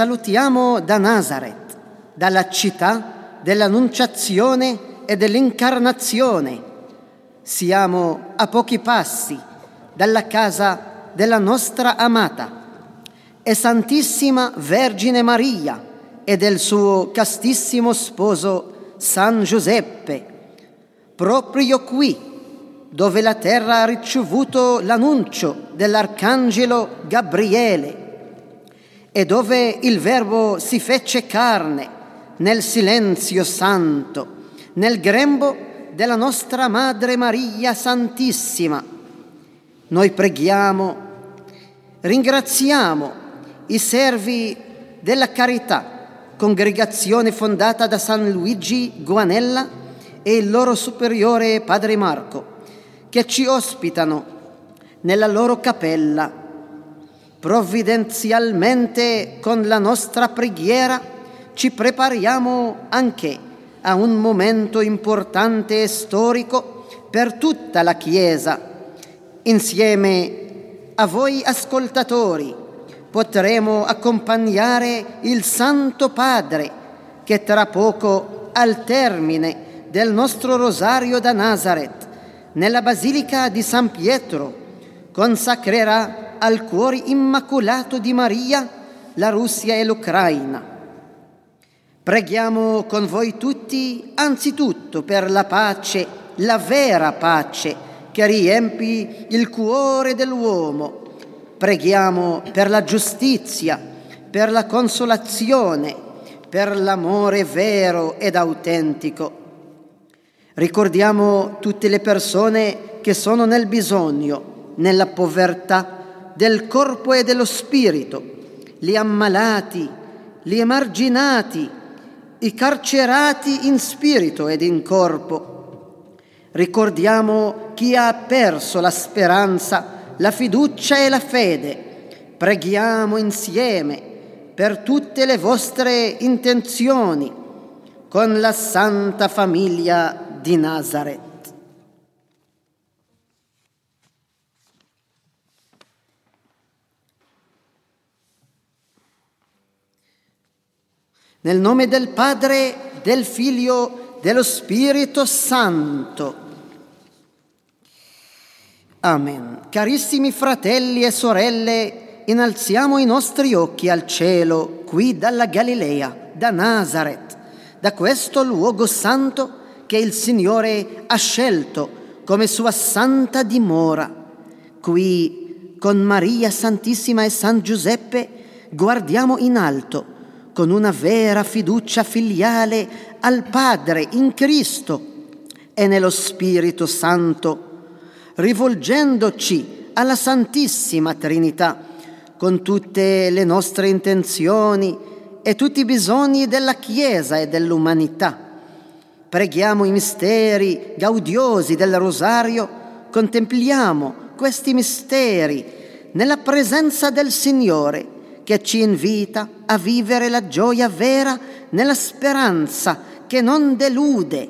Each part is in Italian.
salutiamo da Nazareth, dalla città dell'Annunciazione e dell'Incarnazione. Siamo a pochi passi dalla casa della nostra amata e Santissima Vergine Maria e del suo castissimo sposo San Giuseppe, proprio qui dove la terra ha ricevuto l'annuncio dell'Arcangelo Gabriele e dove il Verbo si fece carne nel silenzio santo, nel grembo della nostra Madre Maria Santissima. Noi preghiamo, ringraziamo i servi della carità, congregazione fondata da San Luigi Guanella e il loro superiore Padre Marco, che ci ospitano nella loro cappella. Provvidenzialmente con la nostra preghiera ci prepariamo anche a un momento importante e storico per tutta la Chiesa. Insieme a voi ascoltatori potremo accompagnare il Santo Padre che tra poco al termine del nostro rosario da Nazareth nella Basilica di San Pietro consacrerà al cuore immacolato di Maria la Russia e l'Ucraina. Preghiamo con voi tutti anzitutto per la pace, la vera pace che riempi il cuore dell'uomo. Preghiamo per la giustizia, per la consolazione, per l'amore vero ed autentico Ricordiamo tutte le persone che sono nel bisogno, nella povertà del corpo e dello spirito, gli ammalati, gli emarginati, i carcerati in spirito ed in corpo. Ricordiamo chi ha perso la speranza, la fiducia e la fede. Preghiamo insieme per tutte le vostre intenzioni con la Santa Famiglia di Nazareth. Nel nome del Padre, del Figlio, dello Spirito Santo. Amen. Carissimi fratelli e sorelle, innalziamo i nostri occhi al cielo, qui dalla Galilea, da Nazareth, da questo luogo santo che il Signore ha scelto come sua santa dimora. Qui, con Maria Santissima e San Giuseppe, guardiamo in alto, con una vera fiducia filiale al Padre in Cristo e nello Spirito Santo, rivolgendoci alla Santissima Trinità con tutte le nostre intenzioni e tutti i bisogni della Chiesa e dell'umanità. Preghiamo i misteri gaudiosi del rosario, contempliamo questi misteri nella presenza del Signore che ci invita a vivere la gioia vera nella speranza che non delude.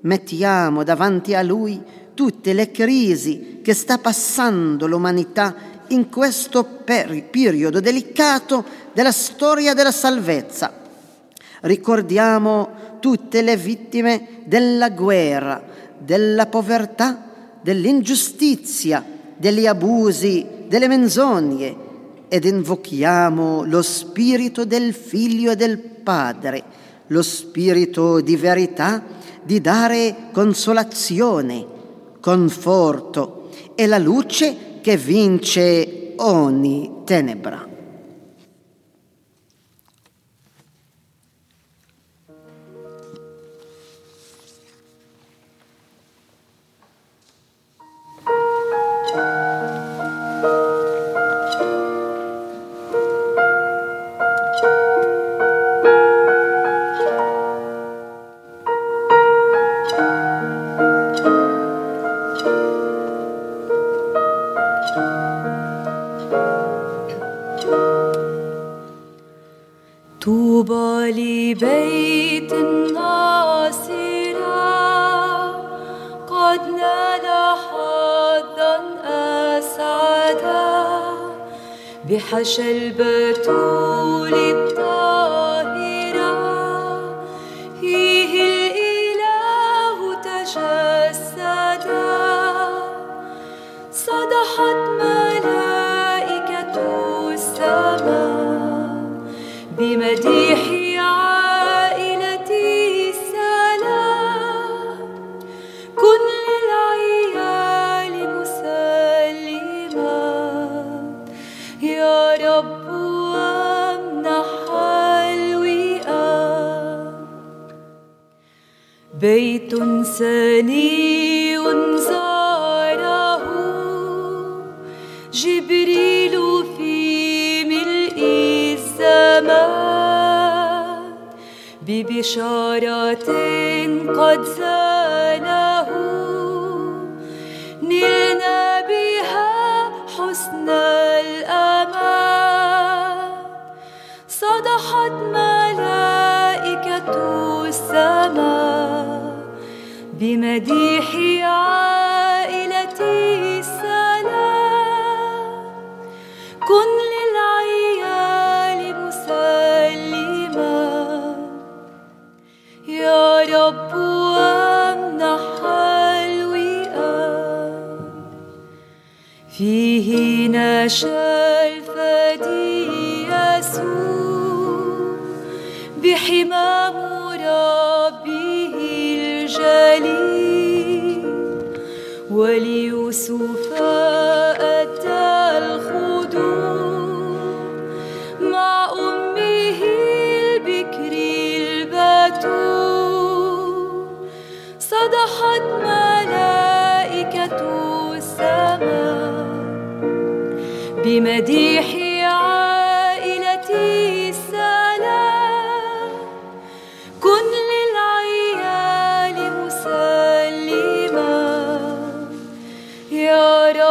Mettiamo davanti a Lui tutte le crisi che sta passando l'umanità in questo per- periodo delicato della storia della salvezza. Ricordiamo tutte le vittime della guerra, della povertà, dell'ingiustizia, degli abusi, delle menzogne ed invochiamo lo spirito del Figlio e del Padre, lo spirito di verità, di dare consolazione, conforto e la luce che vince ogni tenebra. بحشى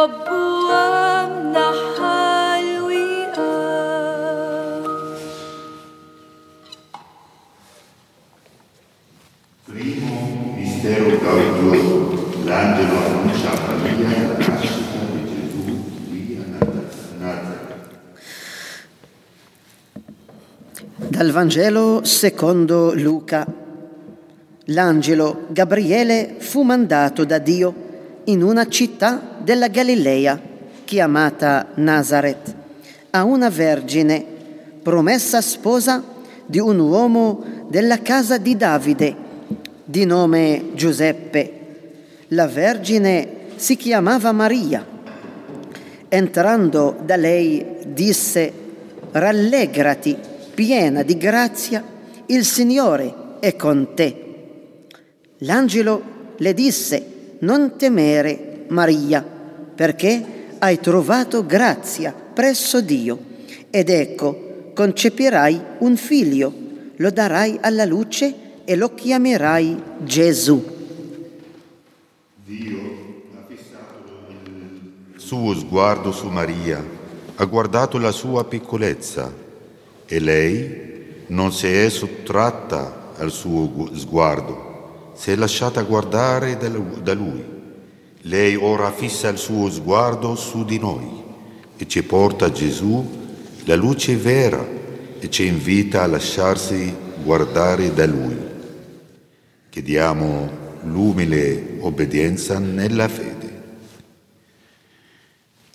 Primo mistero gaudioso, l'angelo annuncia a Maria la nascita di Gesù qui a Nazareth. Dal Vangelo secondo Luca. L'angelo Gabriele fu mandato da Dio in una città della Galilea chiamata Nazareth a una vergine promessa sposa di un uomo della casa di Davide di nome Giuseppe. La vergine si chiamava Maria. Entrando da lei disse, rallegrati, piena di grazia, il Signore è con te. L'angelo le disse, non temere, Maria, perché hai trovato grazia presso Dio. Ed ecco, concepirai un figlio, lo darai alla luce e lo chiamerai Gesù. suo sguardo su Maria, ha guardato la sua piccolezza e lei non si è sottratta al suo gu- sguardo, si è lasciata guardare da lui. Lei ora fissa il suo sguardo su di noi e ci porta a Gesù, la luce vera, e ci invita a lasciarsi guardare da lui. Chiediamo l'umile obbedienza nella fede.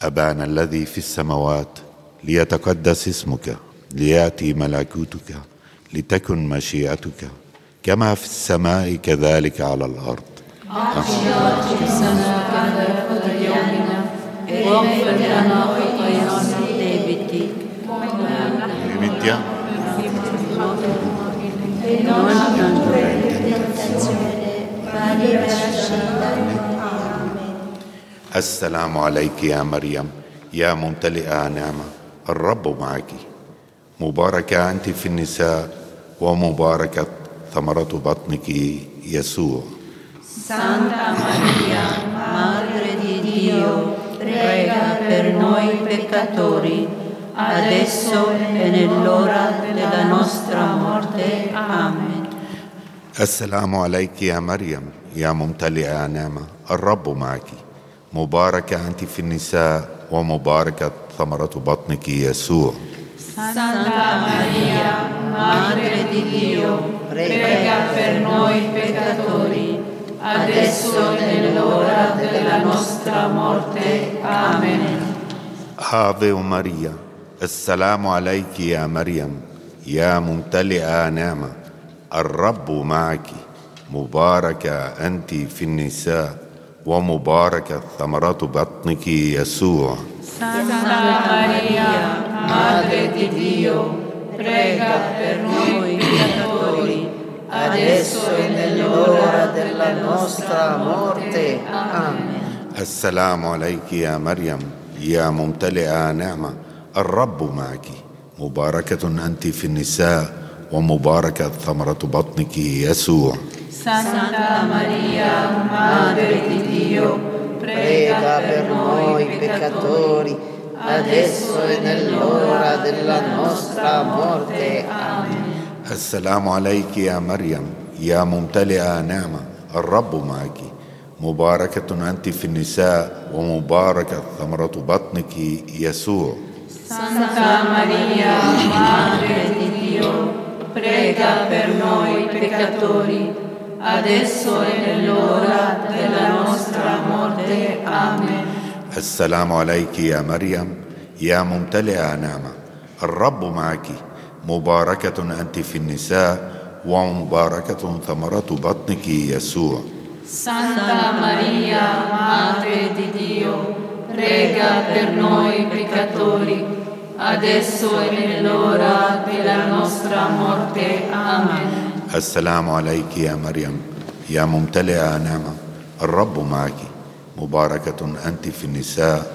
أبانا الذي في السماوات ليتقدس اسمك ليأتي ملكوتك لتكن مشيئتك كما في السماء كذلك على السلام عليك يا مريم يا ممتلئة نعمة الرب معك. مباركة أنت في النساء ومباركة ثمرة بطنك يسوع. Santa Maria, Madre di Dio, prega per noi peccatori, adesso e nell'ora della nostra morte. Amen. السلام عليك يا مريم يا ممتلئة نعمة الرب معك مباركة أنت في النساء ومباركة ثمرة بطنك يسوع Santa Maria, Madre di Dio, prega per noi peccatori, adesso e nell'ora della nostra morte. Amen. آفي ماريا السلام عليك يا مريم يا ممتلئة نعمة الرب معك مباركة أنت في النساء ومباركة ثمرة بطنك يسوع Santa Maria, Madre di Dio, prega per noi peccatori, adesso e nell'ora della nostra morte. Amen. السلام عليك يا مريم يا ممتلئة نعمة الرب معك مباركة أنت في النساء ومباركة ثمرة بطنك يسوع Santa Maria, Madre di Dio, prega per noi peccatori, adesso e nell'ora della nostra morte. Amen. السلام عليك يا مريم يا ممتلئة نعمة الرب معك مباركة أنت في النساء ومباركة ثمرة بطنك يسوع Santa Maria, Madre di Dio, prega per noi peccatori, adesso e nell'ora della nostra morte. Amen. السلام عليك يا مريم يا ممتلئة نعمة الرب معك مباركة أنت في النساء ومباركة ثمرة بطنك يسوع Santa Maria, Madre di Dio, prega per noi peccatori, adesso e nell'ora della nostra morte. Amen. السلام عليك يا مريم يا ممتلئة نعمة الرب معك مباركة أنت في النساء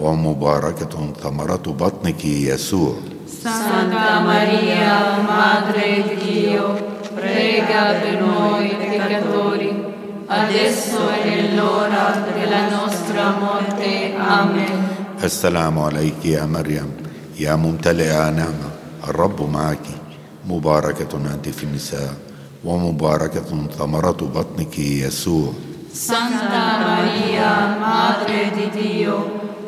ومباركة ثمرة بطنك يسوع Santa Maria, Madre di Dio, prega per noi peccatori, adesso e nell'ora della nostra morte. Amen. السلام عليك يا مريم يا ممتلئة نعمة الرب معك مباركة أنت في النساء ومباركة ثمرة بطنك يسوع Santa Maria, Madre di Dio,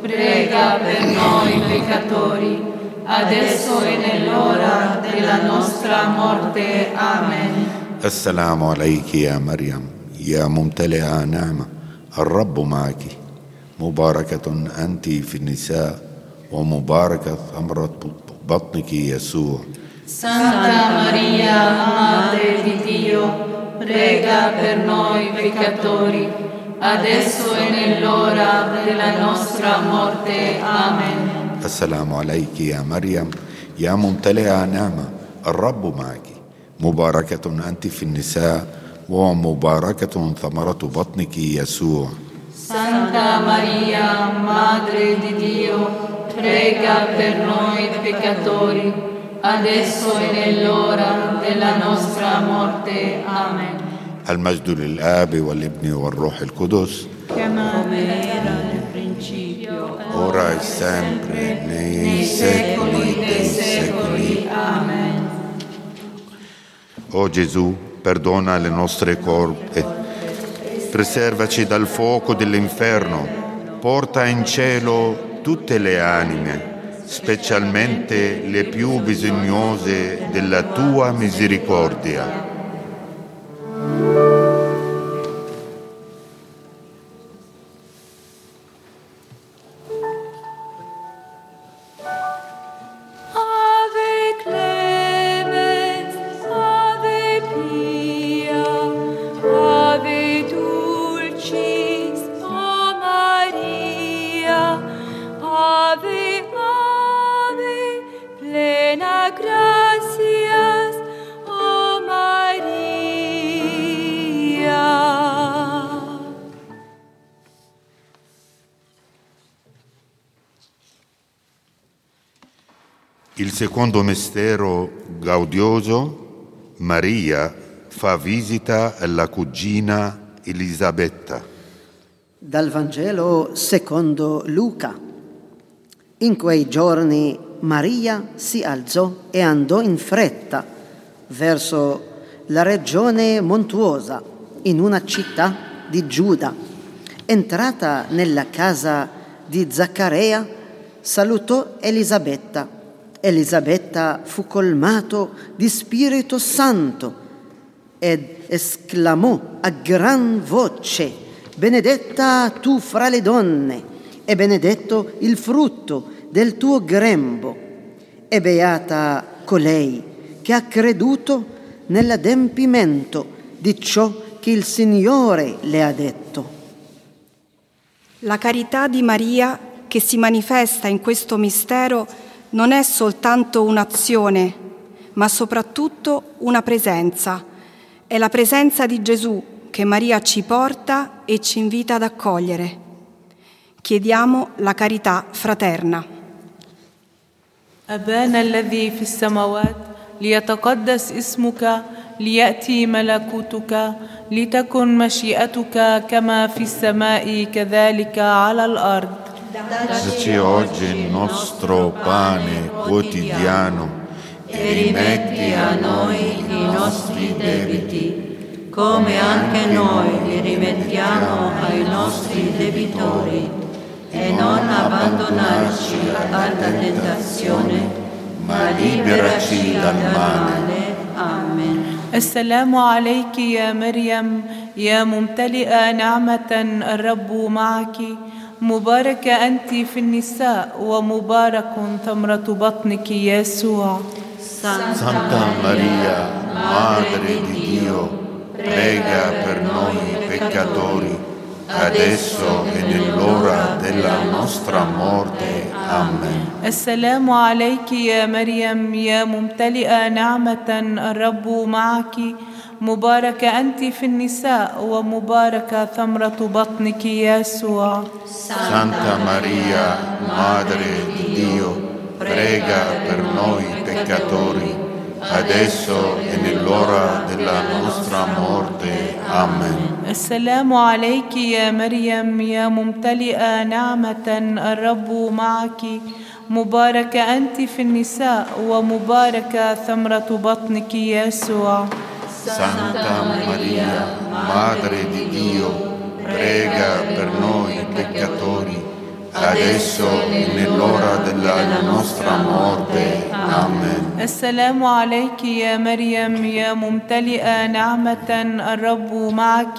prega per noi peccatori, adesso e nell'ora della nostra morte. Amen. السلام عليك يا مريم يا ممتلئة نعمة الرب معك مباركة أنت في النساء ومباركة ثمرة بطنك يسوع Santa Maria, Madre di Dio, prega per noi peccatori, adesso e nell'ora della nostra morte. Amen. السلام عليك يا مريم يا ممتلئة نعمة الرب معك مباركة أنت في النساء ومباركة ثمرة بطنك يسوع Santa Maria, Madre di Dio, prega per noi peccatori, adesso e nell'ora della nostra morte. Amen. المجد للآب والابن والروح القدس principio, ora e sempre nei secoli dei secoli. Amen. O Gesù, perdona le nostre colpe, preservaci dal fuoco dell'inferno, porta in cielo tutte le anime, specialmente le più bisognose della tua misericordia. Secondo mistero gaudioso, Maria fa visita alla cugina Elisabetta. Dal Vangelo secondo Luca. In quei giorni Maria si alzò e andò in fretta verso la regione montuosa in una città di Giuda. Entrata nella casa di Zaccaria, salutò Elisabetta. Elisabetta fu colmato di Spirito Santo ed esclamò a gran voce, benedetta tu fra le donne e benedetto il frutto del tuo grembo e beata colei che ha creduto nell'adempimento di ciò che il Signore le ha detto. La carità di Maria che si manifesta in questo mistero non è soltanto un'azione, ma soprattutto una presenza. È la presenza di Gesù che Maria ci porta e ci invita ad accogliere. Chiediamo la carità fraterna. أبانا الذي في السماوات ليتقدس اسمك ليأتي ملكوتك لتكن مشيئتك كما في السماء كذلك على الأرض Dacci oggi il nostro pane quotidiano e rimetti a noi i nostri debiti, come anche noi li rimettiamo ai nostri debitori, e non abbandonarci alla tentazione, ma liberaci dal male. Amen. السلام عليك يا مريم يا ممتلئة نعمة الرب معك مباركة أنت في النساء ومبارك ثمره بطنك يسوع. سانتا ماريا مادري di dio prega per noi peccatori adesso e nell'ora della nostra morte. Amen. السلام عليك يا مريم يا ممتلئة نعمة الرب معك. مباركة أنت في النساء ومباركة ثمرة بطنك يسوع Santa Maria, Madre di Dio, prega per noi peccatori, adesso e nell'ora della nostra morte. Amen. السلام عليك يا مريم يا ممتلئة نعمة الرب معك مباركة أنت في النساء ومباركة ثمرة بطنك يسوع Santa Maria, Madre di Dio, prega per noi peccatori, adesso e nell'ora della nostra morte. Amen. السلام عليك يا مريم يا ممتلئة نعمة الرب معك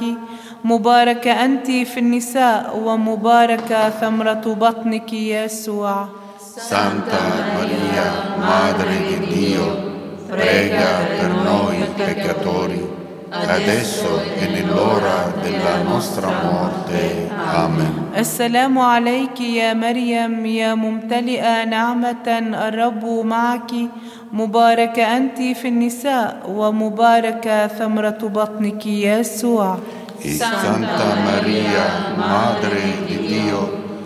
مباركة أنت في النساء ومباركة ثمرة بطنك يسوع Santa Maria, Madre di Dio, prega per noi peccatori, adesso e nell'ora della nostra morte. Amen. السلام عليك يا مريم يا ممتلئة نعمة الرب معك مباركة أنت في النساء ومباركة ثمرة بطنك يسوع E Santa Maria, Madre di Dio,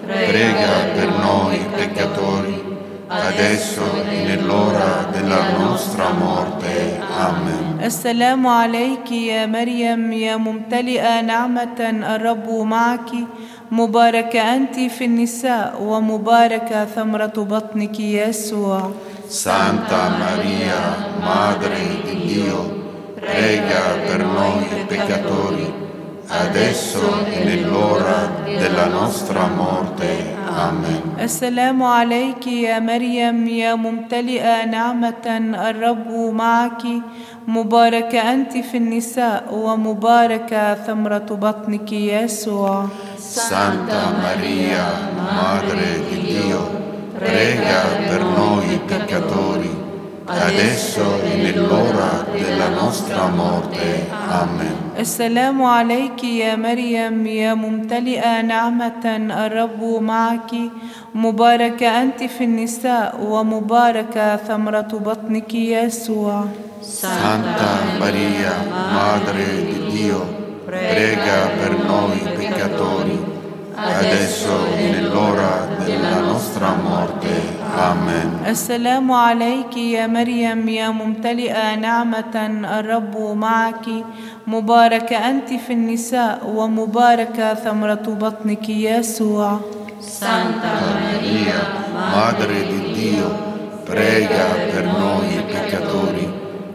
prega per noi peccatori, adesso e nell'ora della nostra morte. Amen. السلام عليك يا مريم يا ممتلئة نعمة الرب معك مباركة أنت في النساء ومباركة ثمرة بطنك يسوع Santa Maria, Madre di Dio, prega per noi peccatori, adesso e nell'ora della nostra morte. آمين. السلام عليك يا مريم يا ممتلئة نعمة الرب معك. مباركة أنت في النساء ومباركة ثمرة بطنك يا يسوع. سانتا ماريا مادري ديو ريجا per noi peccatori adesso e nell'ora della nostra morte. Amen. السلام عليك يا مريم يا ممتلئة نعمة الرب معك مباركة أنت في النساء ومباركة ثمرة بطنك يسوع Santa Maria, Madre di Dio, prega per noi peccatori, adesso e nell'ora della nostra morte. Amen. السلام عليك يا مريم يا ممتلئة نعمة الرب معك مباركة أنت في النساء ومباركة ثمرة بطنك يسوع Santa Maria, Madre di Dio, prega per noi peccatori,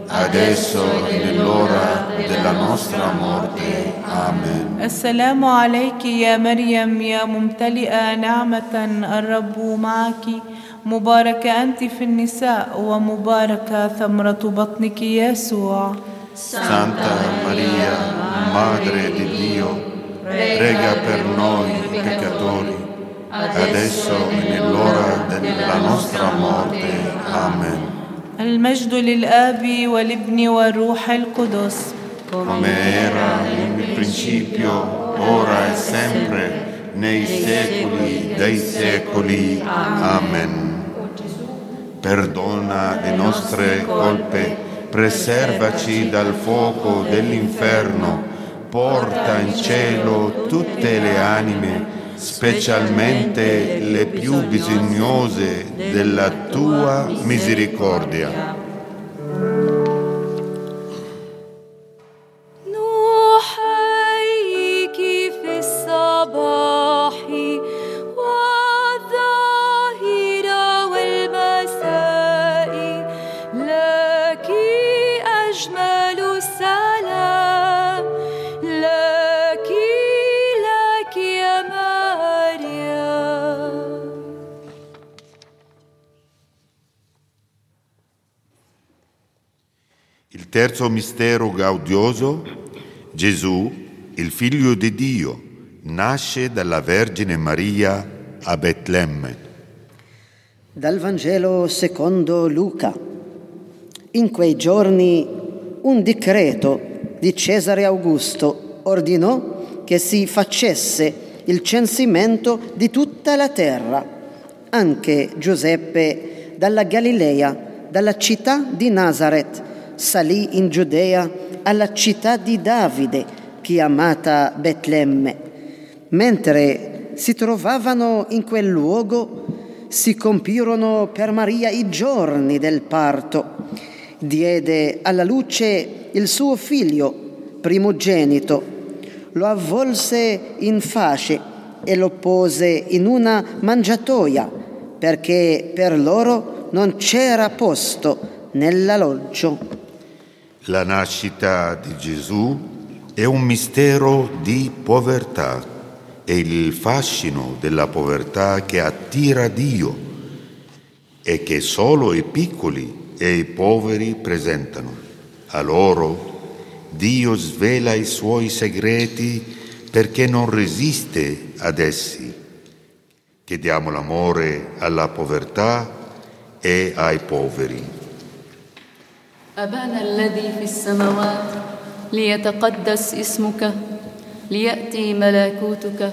adesso e nell'ora della nostra morte. Amen. السلام عليك يا مريم يا ممتلئة نعمة الرب معك مباركة أنت في النساء ومباركة ثمرة بطنك يسوع Santa Maria, Madre di Dio, prega per noi peccatori, adesso e nell'ora della nostra morte. Amen. المجد للآب والابن والروح القدس Come era nel principio, ora e sempre, nei secoli dei secoli. Amen. Perdona le nostre colpe, preservaci dal fuoco dell'inferno, porta in cielo tutte le anime, specialmente le più bisognose della tua misericordia. Terzo mistero gaudioso, Gesù, il figlio di Dio, nasce dalla Vergine Maria a Betlemme. Dal Vangelo secondo Luca. In quei giorni un decreto di Cesare Augusto ordinò che si facesse il censimento di tutta la terra. Anche Giuseppe dalla Galilea, dalla città di Nazareth, salì in Giudea alla città di Davide, chiamata Betlemme. Mentre si trovavano in quel luogo, si compirono per Maria i giorni del parto. Diede alla luce il suo figlio primogenito, lo avvolse in fasce e lo pose in una mangiatoia, perché per loro non c'era posto nell'alloggio. La nascita di Gesù è un mistero di povertà, è il fascino della povertà che attira Dio e che solo i piccoli e i poveri presentano. A loro Dio svela i suoi segreti perché non resiste ad essi. Chiediamo l'amore alla povertà e ai poveri. أبانا الذي في السماوات ليتقدس اسمك ليأتي ملكوتك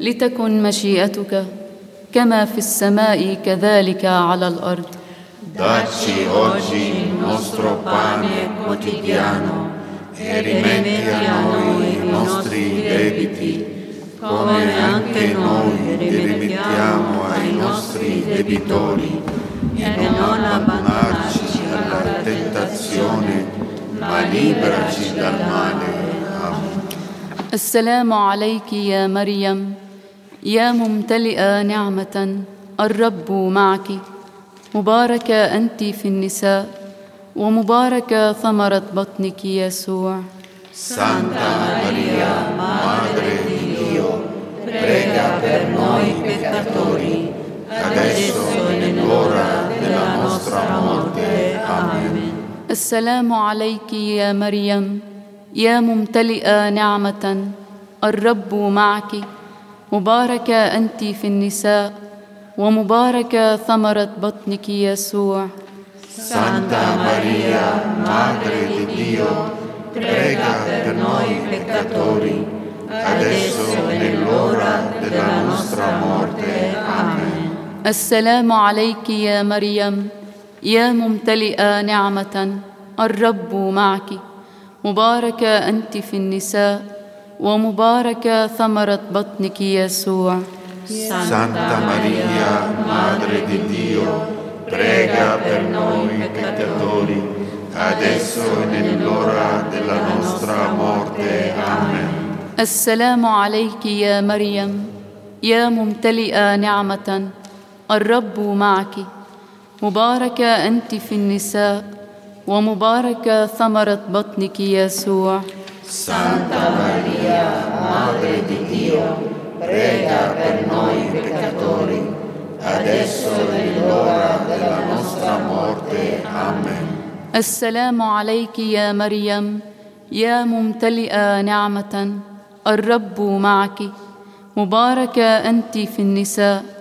لتكن مشيئتك كما في السماء كذلك على الأرض. داتشي أوجي نوسترو باني كوتيديانو إريمنتي نوي نوستري ديبتي كما أنتي نوي إريمنتيامو أي نوستري ديبتوري إنو لابنارشي alla tentazione, ma liberaci dal male. Amen. السلام عليك يا مريم يا ممتلئة نعمة الرب معك مباركة أنت في النساء ومباركة ثمرة بطنك يسوع Santa Maria, Madre di Dio, prega per noi peccatori, adesso e nell'ora نصر مرضك آمين. السلام عليك يا مريم. يا ممتلئة نعمة. الرب معك. مباركة أنت في النساء ومباركة ثمرة بطنك يسوع. سانتا ماريا مادر دي ديو بريغا per noi peccatori adesso e nell'ora della nostra morte. Amen. السلام عليك يا مريم يا ممتلئة نعمة الرب معك مباركة أنت في النساء ومباركة ثمرة بطنك يسوع Santa Maria, Madre di Dio, prega per noi peccatori, adesso e nell'ora della nostra morte. Amen. السلام عليك يا مريم يا ممتلئة نعمة الرب معك. مباركة أنت في النساء ومباركة ثمرة بطنك يسوع. Santa Maria, Madre di Dio, prega per noi peccatori, adesso è l'ora della nostra morte. Amen. السلام عليك يا مريم يا ممتلئة نعمة. الرب معك. مباركة أنت في النساء.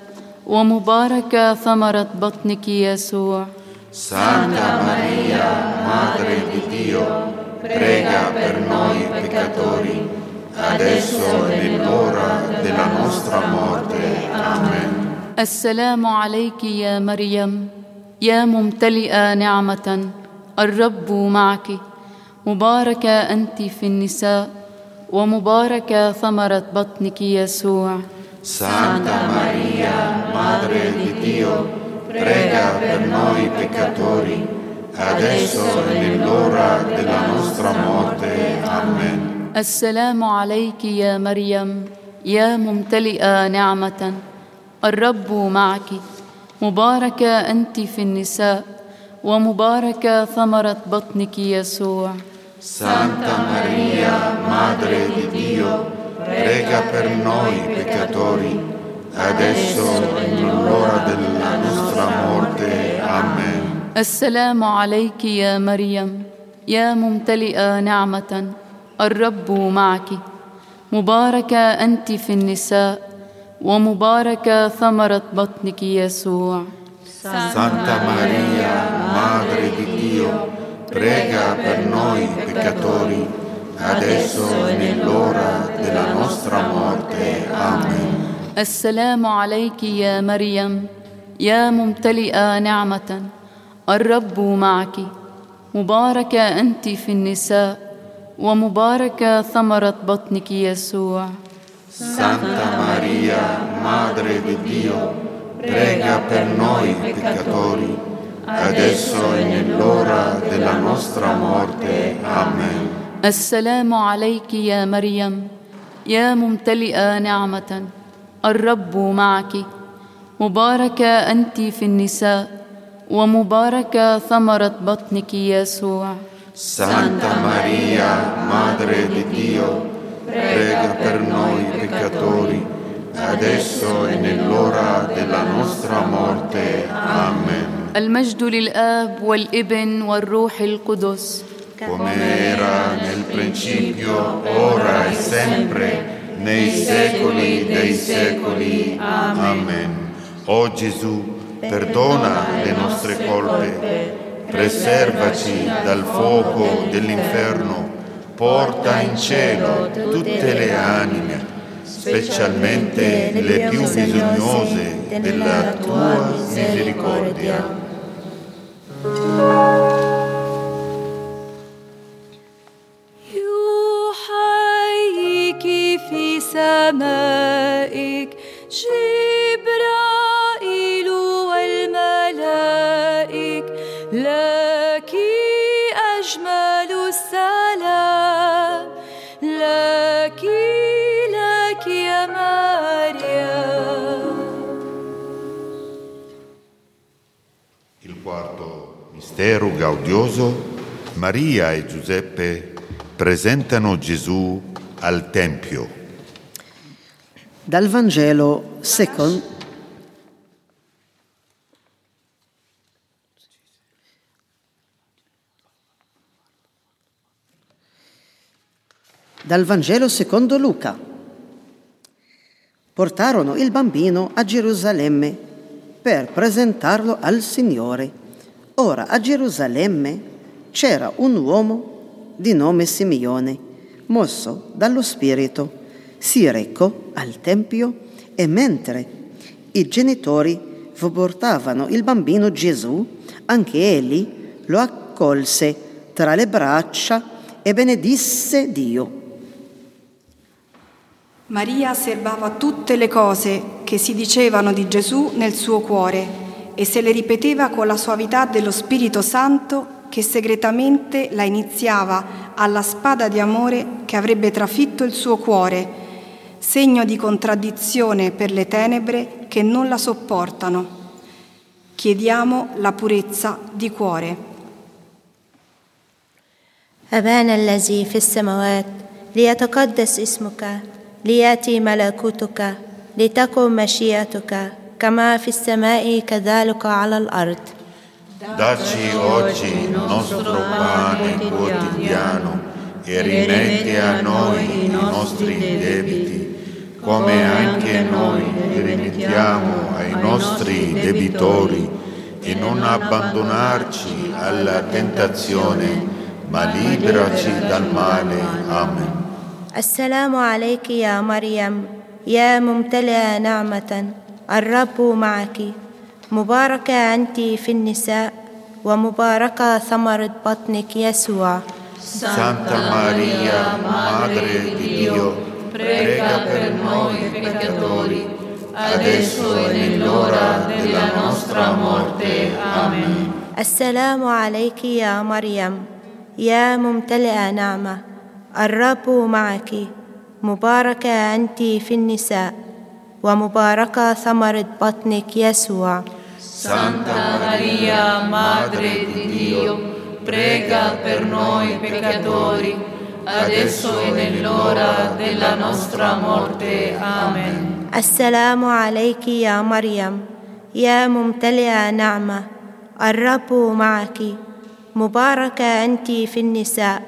ومباركة ثمرة بطنك يسوع Santa Maria, Madre di Dio, prega per noi peccatori, adesso è l'ora della nostra morte. Amen. السلام عليك يا مريم يا ممتلئة نعمة الرب معك مباركة أنت في النساء ومباركة ثمرة بطنك يسوع Santa Maria, Madre di Dio, prega per noi peccatori, adesso è l'ora della nostra morte. Amen. السلام عليك يا مريم يا ممتلئة نعمة الرب معك مباركة أنت في النساء ومباركة ثمرة بطنك يسوع Santa Maria, Madre di Dio, prega per noi peccatori, adesso è l'ora della nostra morte. Amen. السلام عليك يا مريم يا ممتلئة نعمة الرب معك مباركة أنت في النساء ومباركة ثمرة بطنك يسوع Santa Maria, Madre di Dio, prega per noi peccatori, adesso è l'ora della nostra morte. Amen. السلام عليك يا مريم يا ممتلئة نعمة الرب معك مباركة أنت في النساء ومباركة ثمرة بطنك يسوع Santa Maria, Madre di Dio, prega per noi peccatori, adesso è l'ora della nostra morte. Amen. السلام عليك يا مريم يا ممتلئة نعمة الرب معك مباركة أنت في النساء ومباركة ثمرة بطنك يسوع Santa Maria, Madre di Dio, prega per noi peccatori, adesso è nell'ora della nostra morte. Amen. المجد للآب والابن والروح القدس Come era nel principio, ora e sempre, nei secoli dei secoli. Amen. O Gesù, perdona le nostre colpe, preservaci dal fuoco dell'inferno, porta in cielo tutte le anime, specialmente le più bisognose della tua misericordia. سمائك جبرائيل والملائك لك أجمل السلام لك لك يا مريم Il quarto mistero gaudioso, Maria e Giuseppe presentano Gesù al Tempio. Dal Vangelo secondo Dal Vangelo secondo Luca. Portarono il bambino a Gerusalemme per presentarlo al Signore. Ora a Gerusalemme c'era un uomo di nome Simeone, mosso dallo Spirito. Si recò al Tempio e mentre i genitori portavano il bambino Gesù, anche egli lo accolse tra le braccia e benedisse Dio. Maria serbava tutte le cose che si dicevano di Gesù nel suo cuore e se le ripeteva con la suavità dello Spirito Santo che segretamente la iniziava alla spada di amore che avrebbe trafitto il suo cuore, segno di contraddizione per le tenebre che non la sopportano. Chiediamo la purezza di cuore. أبانا الذي في السماوات ليتقدس اسمك ليأتي ملكوتك لتكن مشيئتك كما في السماء كذلك على الأرض Dacci oggi il nostro pane quotidiano e rimetti a noi i nostri debiti, come anche noi rimettiamo ai nostri debitori, e non abbandonarci alla tentazione, ma liberaci dal male. Amen. السلام عليك يا مريم يا ممتلئة نعمة الرب معك مباركة أنت في النساء ومباركة ثمرة بطنك يسوع Santa Maria, Madre di Dio, prega per noi peccatori, adesso e nell'ora della nostra morte. Amen. السلام عليك يا مريم يا ممتلئة نعمة الرب معك مباركة أنت في النساء ومباركة ثمرة بطنك يسوع Santa Maria, Madre di Dio, prega per noi peccatori, adesso e nell'ora della nostra morte. Amen. السلام عليك يا مريم يا ممتلئة نعمة الرب معك مباركة أنت في النساء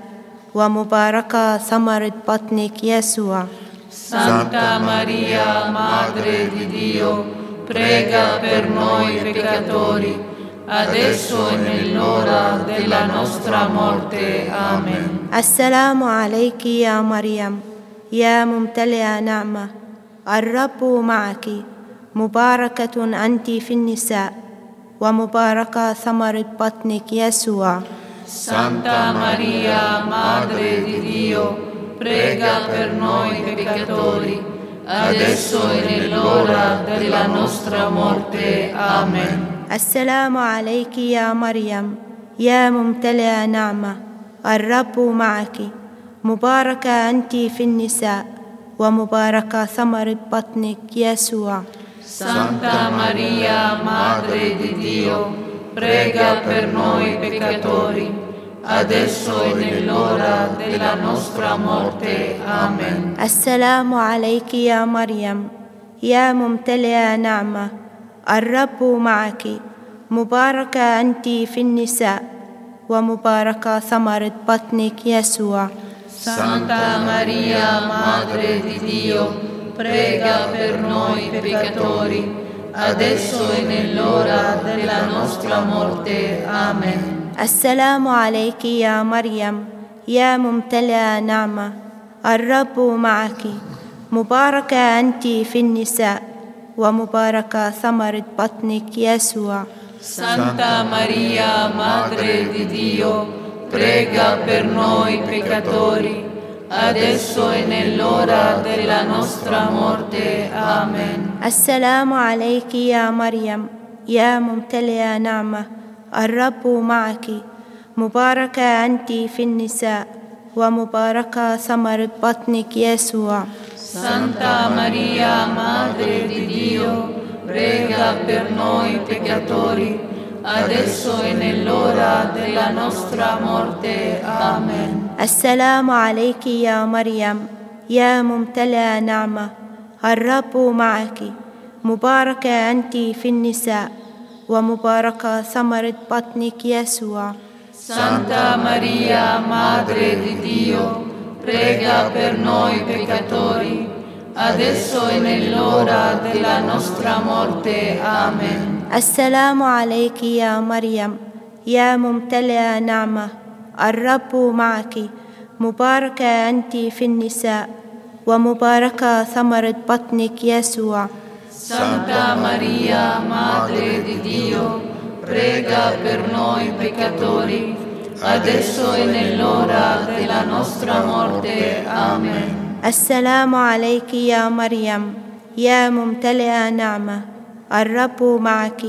ومباركة ثمرة بطنك يسوع سانتا ماريا مادري دي ديو prega per noi peccatori adesso e nell'ora della nostra morte. Amen. السلام عليك يا مريم يا ممتلئة نعمة الرب معك مباركة أنت في النساء ومباركة ثمرة بطنك يسوع Santa Maria, Madre di Dio, prega per noi peccatori, adesso e nell'ora della nostra morte. Amen. السلام عليك يا مريم يا ممتلئة نعمة الرب معك مباركة أنت في النساء ومباركة ثمرة بطنك يسوع Santa Maria, Madre di Dio, prega per noi peccatori, adesso e nell'ora della nostra morte. Amen. السلام عليك يا مريم يا ممتلئة نعمة الرب معك. مباركة أنت في النساء ومباركة ثمرة بطنك يسوع. Santa Maria, Madre di Dio, prega per noi peccatori, adesso e nell'ora della nostra morte. Amen. السلام عليك يا مريم يا ممتلئة نعمة الرب معك مباركة أنت في النساء ومباركة ثمرة بطنك يسوع Santa Maria, Madre di Dio, prega per noi peccatori, adesso e nell'ora della nostra morte. Amen. السلام عليك يا مريم يا ممتلئة نعمة الرب معك مباركة أنت في النساء ومباركة ثمرة بطنك يسوع Santa Maria, Madre di Dio, prega per noi peccatori, adesso e nell'ora della nostra morte. Amen. السلام عليك يا مريم يا ممتلئة نعمة الرب معك مباركة أنت في النساء ومباركة ثمرة بطنك يسوع Santa Maria, Madre di Dio, prega per noi peccatori, adesso e nell'ora della nostra morte. Amen. السلام عليك يا مريم يا ممتلئة نعمة الرب معك مباركة أنت في النساء ومباركة ثمرة بطنك يسوع Santa Maria, Madre di Dio, prega per noi peccatori, adesso e nell'ora della nostra morte. Amen. السلام عليك يا مريم يا ممتلئة نعمة الرب معك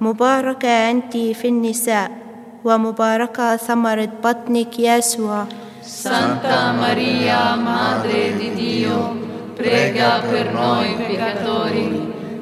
مباركة أنت في النساء ومباركة ثمرة بطنك يسوع Santa Maria, Madre di Dio, prega per noi peccatori,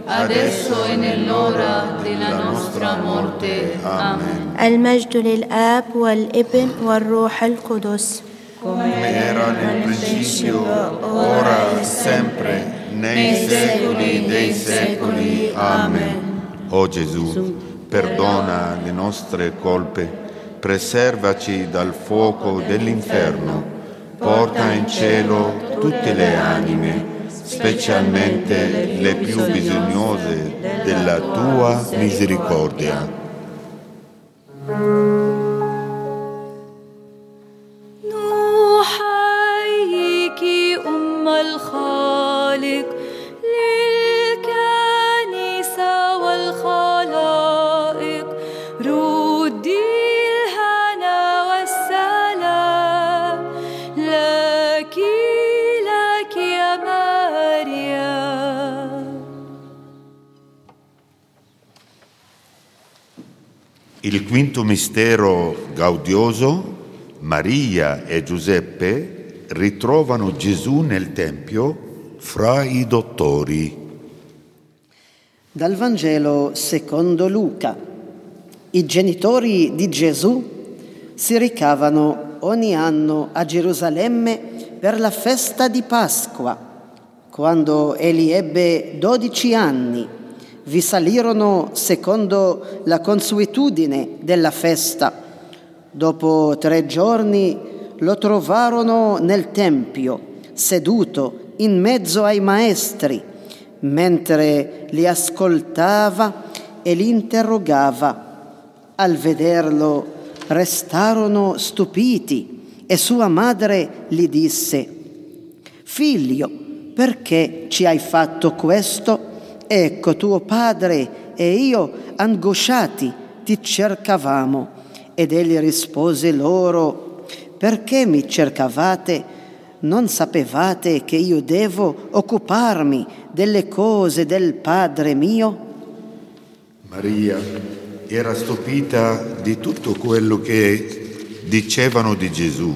adesso e nell'ora della nostra morte. Amen. المجد للآب والابن والروح القدس come era nel principio, ora e sempre, nei secoli dei secoli. Amen. O Gesù, perdona le nostre colpe, preservaci dal fuoco dell'inferno, porta in cielo tutte le anime, specialmente le più bisognose della tua misericordia. Quinto mistero gaudioso, Maria e Giuseppe ritrovano Gesù nel Tempio fra i dottori. Dal Vangelo secondo Luca. I genitori di Gesù si ricavano ogni anno a Gerusalemme per la festa di Pasqua. Quando egli ebbe dodici anni, vi salirono secondo la consuetudine della festa. Dopo tre giorni lo trovarono nel Tempio, seduto in mezzo ai maestri, mentre li ascoltava e li interrogava. Al vederlo restarono stupiti e sua madre gli disse, Figlio, perché ci hai fatto questo? Ecco tuo padre e io, angosciati, ti cercavamo. Ed egli rispose loro, perché mi cercavate? Non sapevate che io devo occuparmi delle cose del Padre mio? Maria era stupita di tutto quello che dicevano di Gesù.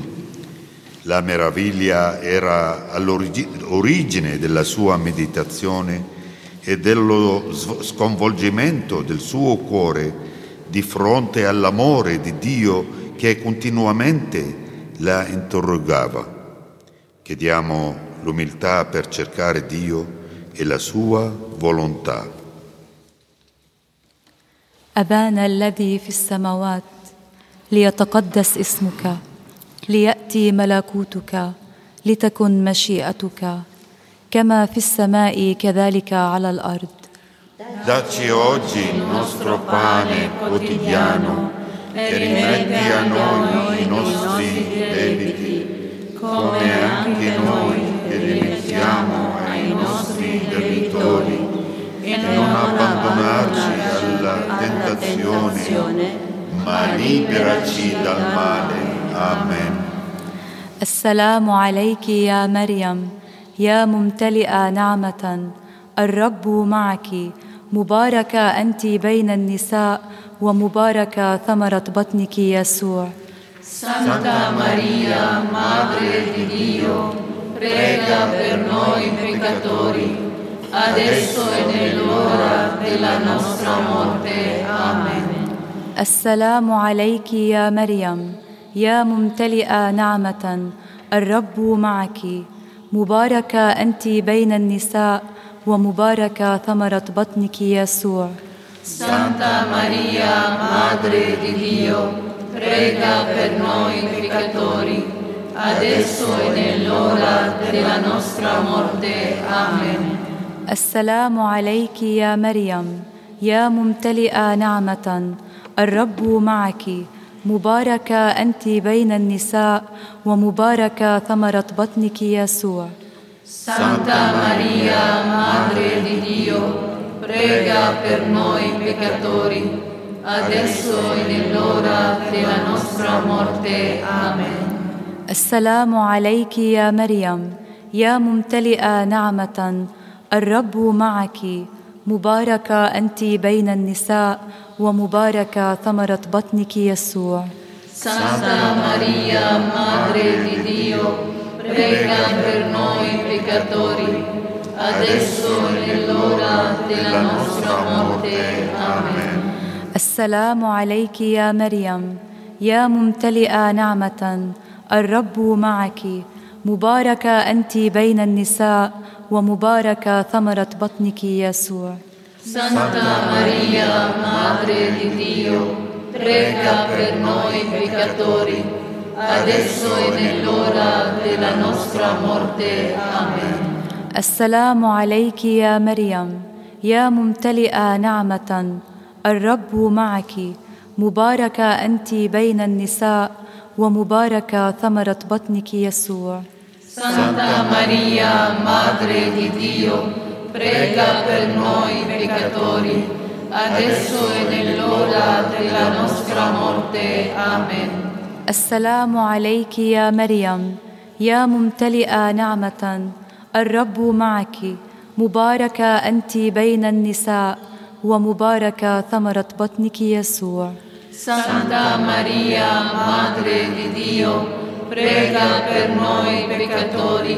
La meraviglia era all'origine della sua meditazione e dello sv- sconvolgimento del suo cuore di fronte all'amore di Dio che continuamente la interrogava. Chiediamo l'umiltà per cercare Dio e la sua volontà. أبانا الذي في السماوات ليتقدس اسمك ليأتي ملكوتك لتكن مشيئتك كما في السماء كذلك على الأرض Dacci oggi il nostro pane quotidiano e rimetti a noi i nostri debiti, come anche noi che rimettiamo ai nostri debitori, e non abbandonarci alla tentazione, ma liberaci dal male. Amen. السلام عليك يا مريم يا ممتلئه نعمة الرب معك مباركة أنت بين النساء ومباركة ثمرة بطنك يسوع Santa Maria, Madre di Dio, prega per noi peccatori, adesso e nell'ora della nostra morte. Amen. السلام عليك يا مريم يا ممتلئه نعمه الرب معك مباركة أنت بين النساء ومباركة ثمرة بطنك يسوع سانتا ماريا مادري دي ديو بريغا بر نوي بيكاتوري adesso e nell'ora della nostra morte. Amen. السلام عليك يا مريم يا ممتلئة نعمة الرب معكِ مباركة أنت بين النساء ومباركة ثمرة بطنك يسوع سانتا ماريا مادري ديو بريغا بير نوي بيكاتوري adesso e nell'ora della nostra morte. Amen. السلام عليك يا مريم يا ممتلئة نعمة الرب معك مباركة أنت بين النساء ومباركة ثمرة بطنك يسوع. سانتا ماريا مادري دي ديو بريكا بر نوي بيكاتوري adesso e nell'ora della nostra morte. السلام عليك يا مريم يا ممتلئة نعمة الرب معكِ مباركة أنت بين النساء ومباركة ثمرة بطنك يسوع Santa Maria, Madre di Dio, prega per noi peccatori, adesso e nell'ora della nostra morte. Amen. السلام عليك يا مريم يا ممتلئة نعمة الرب معك مباركة أنت بين النساء ومباركة ثمرة بطنك يسوع Santa Maria, Madre di Dio, prega per noi peccatori, adesso e nell'ora della nostra morte. Amen. السلام عليك يا مريم يا ممتلئه نعمه الرب معك مباركه انت بين النساء ومباركه ثمره بطنك يسوع Santa Maria, Madre di Dio, prega per noi peccatori,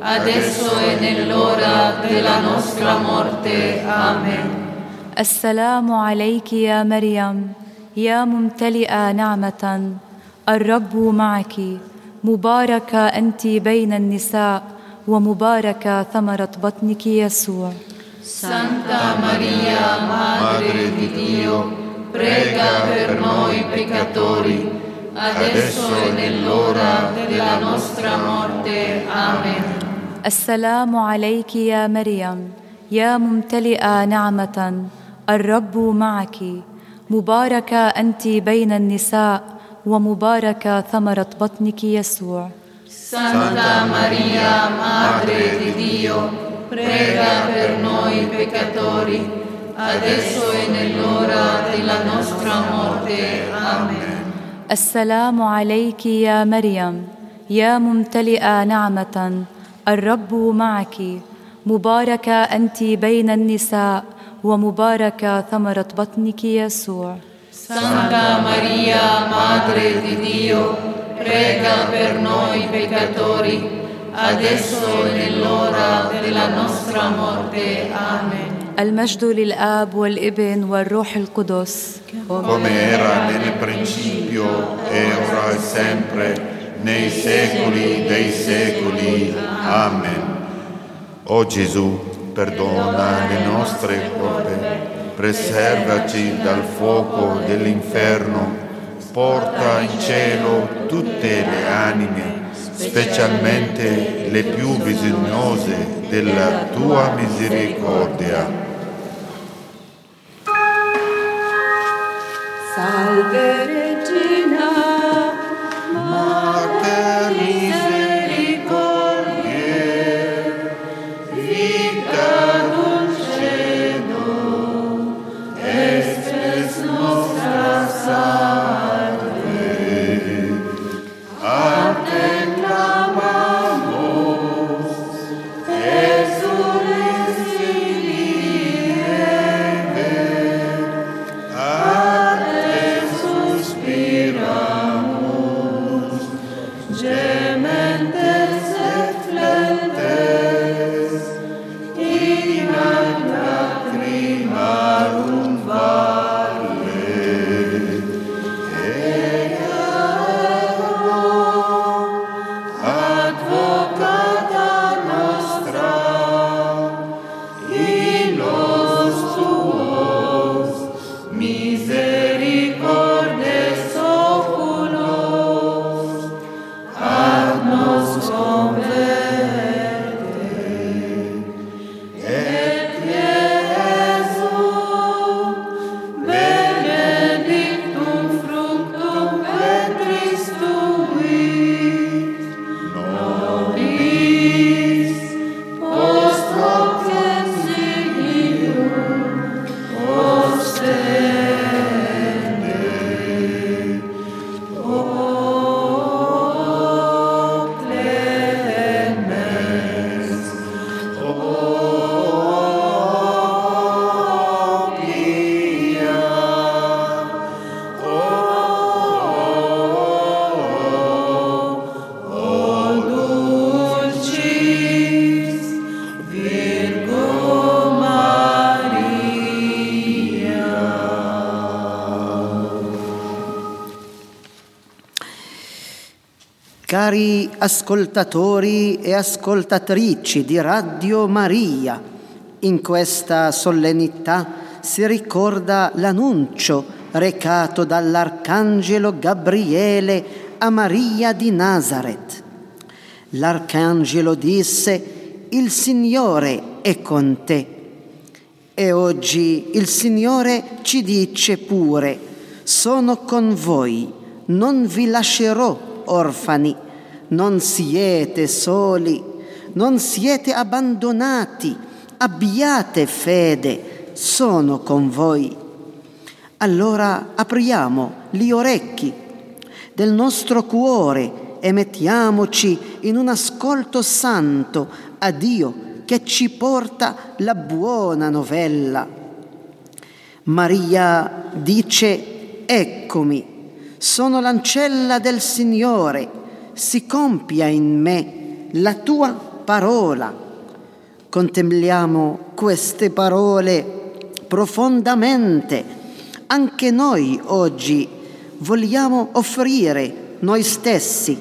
adesso e nell'ora della nostra morte. Amen. السلام عليك يا مريم يا ممتلئه نعمه الرب معك مباركه انت بين النساء ومباركه ثمره بطنك يسوع Santa Maria, Madre di Dio, prega per noi peccatori, adesso e nell'ora della nostra morte. Amen. السلام عليك يا مريم يا ممتلئه نعمه الرب معك مباركه انت بين النساء ومباركه ثمره بطنك يسوع Santa Maria, Madre di Dio, prega per noi peccatori, adesso e nell'ora della nostra morte. Amen. السلام عليك يا مريم يا ممتلئة نعمة الرب معك. مباركه أنت بين النساء ومباركه ثمرة بطنك يسوع. سانتا ماريا madre di dio prega per noi peccatori adesso e nell'ora della nostra morte. Amen. المجد للاب والابن والروح القدس come era nel principio e ora e sempre, nei secoli dei secoli. Amen. O Gesù, perdona le nostre colpe, preservaci dal fuoco dell'inferno, porta in cielo tutte le anime, specialmente le più bisognose della tua misericordia. Salve Regina, Mater Cari ascoltatori e ascoltatrici di Radio Maria, in questa solennità si ricorda l'annuncio recato dall'Arcangelo Gabriele a Maria di Nazareth. L'Arcangelo disse, il Signore è con te. E oggi il Signore ci dice pure, sono con voi, non vi lascerò orfani, non siete soli, non siete abbandonati, abbiate fede, sono con voi. Allora apriamo gli orecchi del nostro cuore e mettiamoci in un ascolto santo a Dio che ci porta la buona novella. Maria dice, eccomi, sono l'ancella del Signore, si compia in me la tua parola. Contempliamo queste parole profondamente. Anche noi oggi vogliamo offrire noi stessi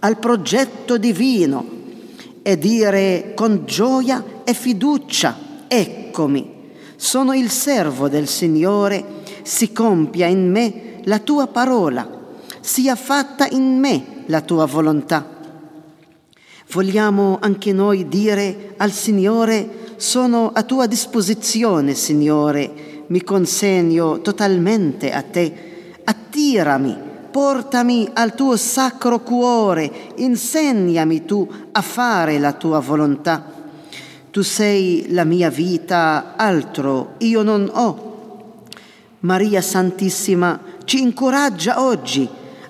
al progetto divino e dire con gioia e fiducia, eccomi, sono il servo del Signore, si compia in me la tua parola, sia fatta in me la tua volontà. Vogliamo anche noi dire al Signore, sono a tua disposizione, Signore, mi consegno totalmente a te, attirami, portami al tuo sacro cuore, insegnami tu a fare la tua volontà. Tu sei la mia vita, altro io non ho. Maria Santissima, ci incoraggia oggi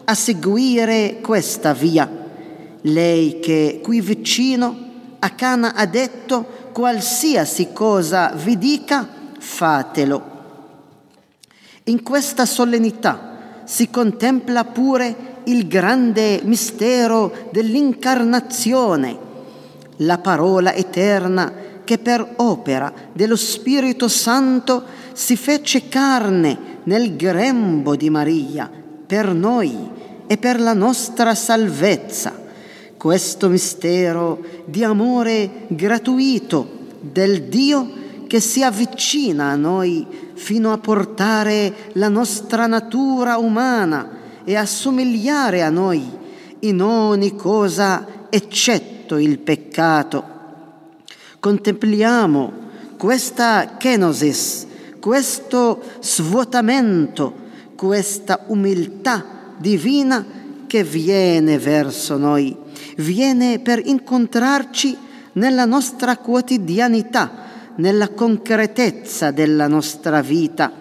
a seguire questa via. Lei che qui vicino a Cana ha detto qualsiasi cosa vi dica, fatelo. In questa solennità si contempla pure il grande mistero dell'incarnazione, la parola eterna che per opera dello Spirito Santo si fece carne nel grembo di Maria per noi e per la nostra salvezza. Questo mistero di amore gratuito del Dio che si avvicina a noi fino a portare la nostra natura umana e a somigliare a noi in ogni cosa eccetto il peccato. Contempliamo questa kenosis questo svuotamento, questa umiltà divina che viene verso noi, viene per incontrarci nella nostra quotidianità, nella concretezza della nostra vita.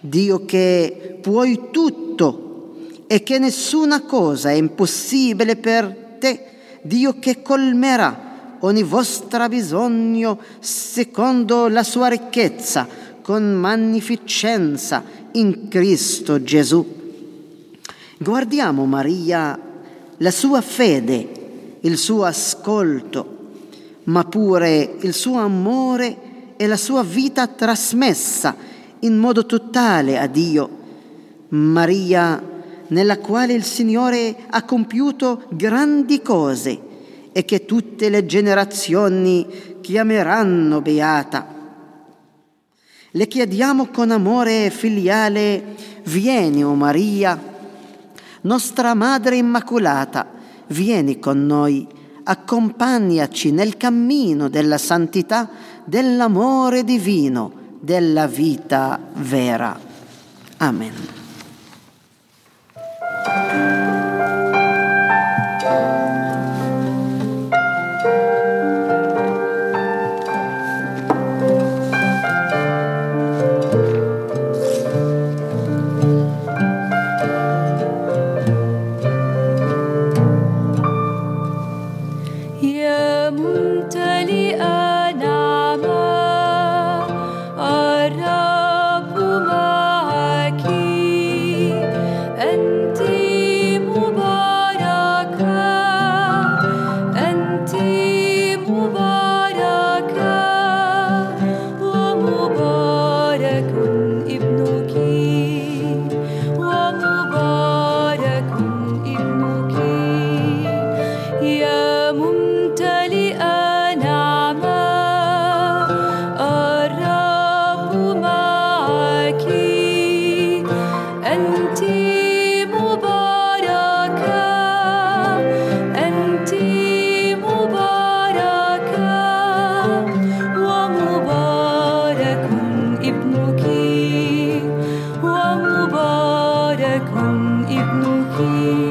Dio che puoi tutto e che nessuna cosa è impossibile per te, Dio che colmerà ogni vostro bisogno secondo la sua ricchezza con magnificenza in Cristo Gesù. Guardiamo Maria, la sua fede, il suo ascolto, ma pure il suo amore e la sua vita trasmessa in modo totale a Dio. Maria, nella quale il Signore ha compiuto grandi cose e che tutte le generazioni chiameranno beata. Le chiediamo con amore filiale, vieni, o oh Maria, nostra Madre Immacolata, vieni con noi, accompagnaci nel cammino della santità, dell'amore divino, della vita vera. Amen. I can't ibnu khi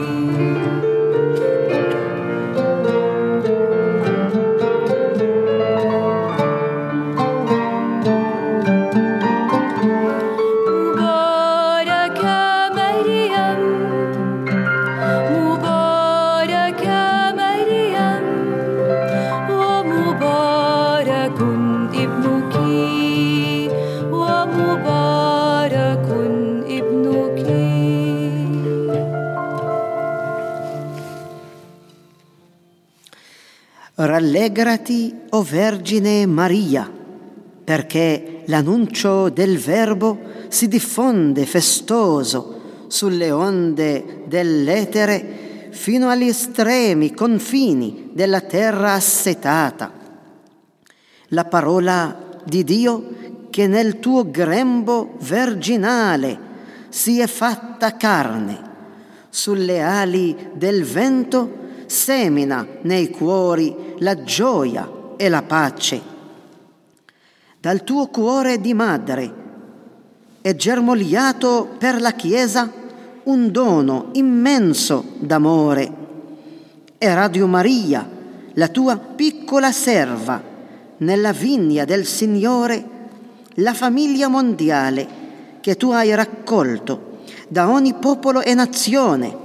Rallegrati, o Vergine Maria, perché l'annuncio del Verbo si diffonde festoso sulle onde dell'etere fino agli estremi confini della terra assetata. La parola di Dio che nel tuo grembo virginale si è fatta carne, sulle ali del vento semina nei cuori la gioia e la pace. Dal tuo cuore di madre è germogliato per la Chiesa un dono immenso d'amore. E Radio Maria, la tua piccola serva, nella vigna del Signore, la famiglia mondiale che tu hai raccolto da ogni popolo e nazione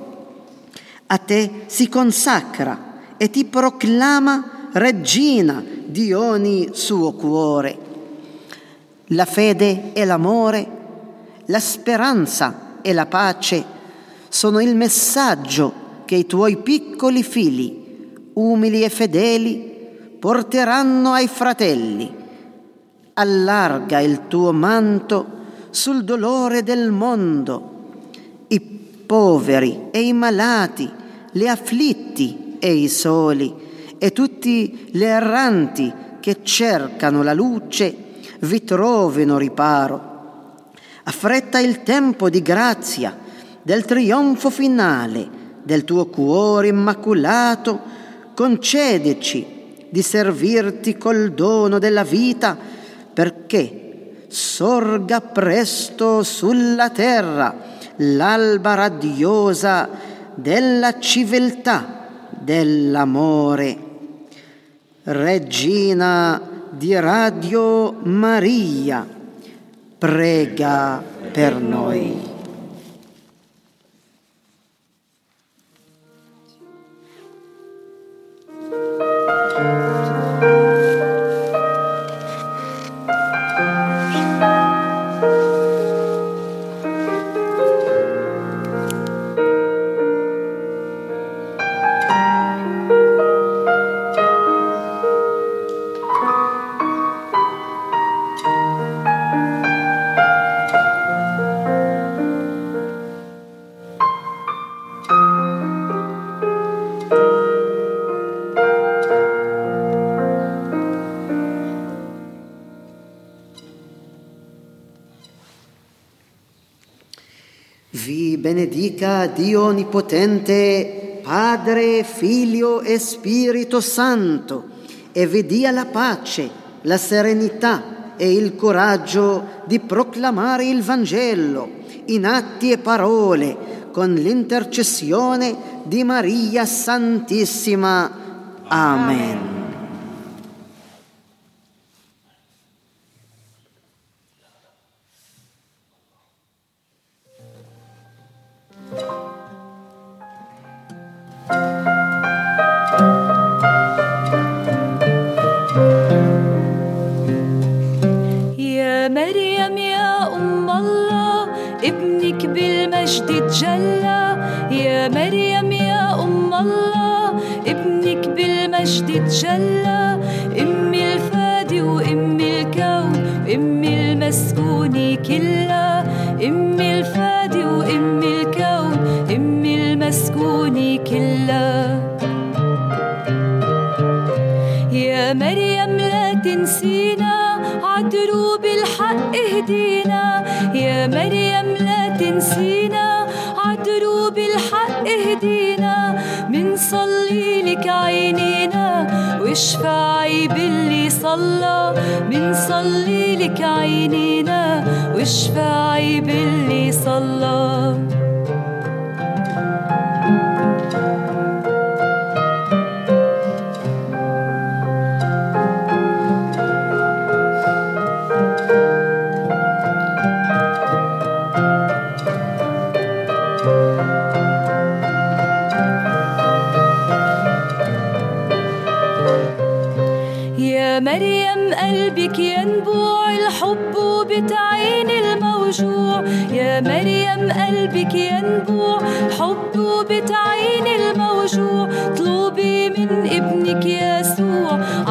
a te si consacra e ti proclama regina di ogni suo cuore. La fede e l'amore, la speranza e la pace sono il messaggio che i tuoi piccoli figli, umili e fedeli, porteranno ai fratelli. Allarga il tuo manto sul dolore del mondo. I poveri e i malati gli afflitti e i soli e tutti gli erranti che cercano la luce vi trovino riparo. Affretta il tempo di grazia, del trionfo finale del tuo cuore immacolato, concedici di servirti col dono della vita perché sorga presto sulla terra l'alba radiosa della civiltà, dell'amore. Regina di Radio Maria, prega per noi. Benedica Dio Onnipotente, Padre, Figlio e Spirito Santo, e vi dia la pace, la serenità e il coraggio di proclamare il Vangelo in atti e parole con l'intercessione di Maria Santissima. Amen.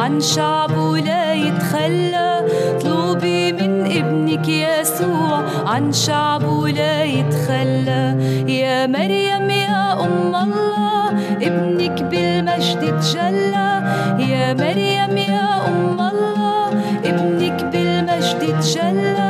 عن شعبه لا يتخلى. طلبي من ابنك يسوع عن شعبه لا يتخلى. يا مريم يا أم الله ابنك بالمجد تجلى. يا مريم يا أم الله ابنك بالمجد تجلى.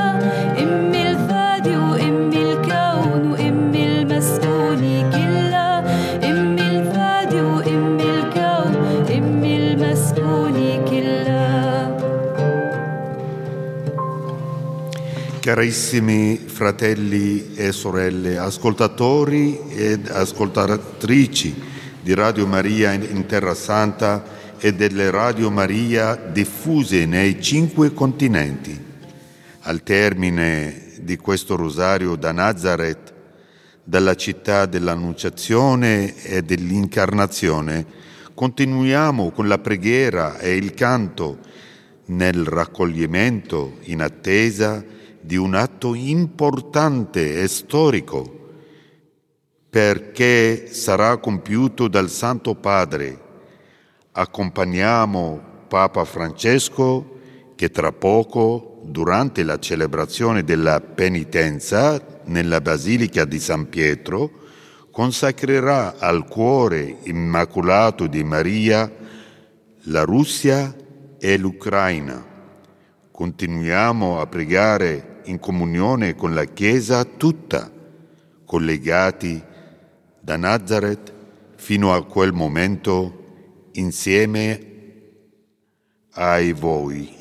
Carissimi fratelli e sorelle, ascoltatori ed ascoltatrici di Radio Maria in Terra Santa e delle Radio Maria diffuse nei cinque continenti. Al termine di questo rosario da Nazareth, dalla città dell'Annunciazione e dell'Incarnazione, continuiamo con la preghiera e il canto nel raccoglimento in attesa di un atto importante e storico perché sarà compiuto dal Santo Padre. Accompagniamo Papa Francesco che tra poco, durante la celebrazione della penitenza nella Basilica di San Pietro, consacrerà al cuore immacolato di Maria la Russia e l'Ucraina. Continuiamo a pregare in comunione con la Chiesa tutta, collegati da Nazareth fino a quel momento insieme ai voi.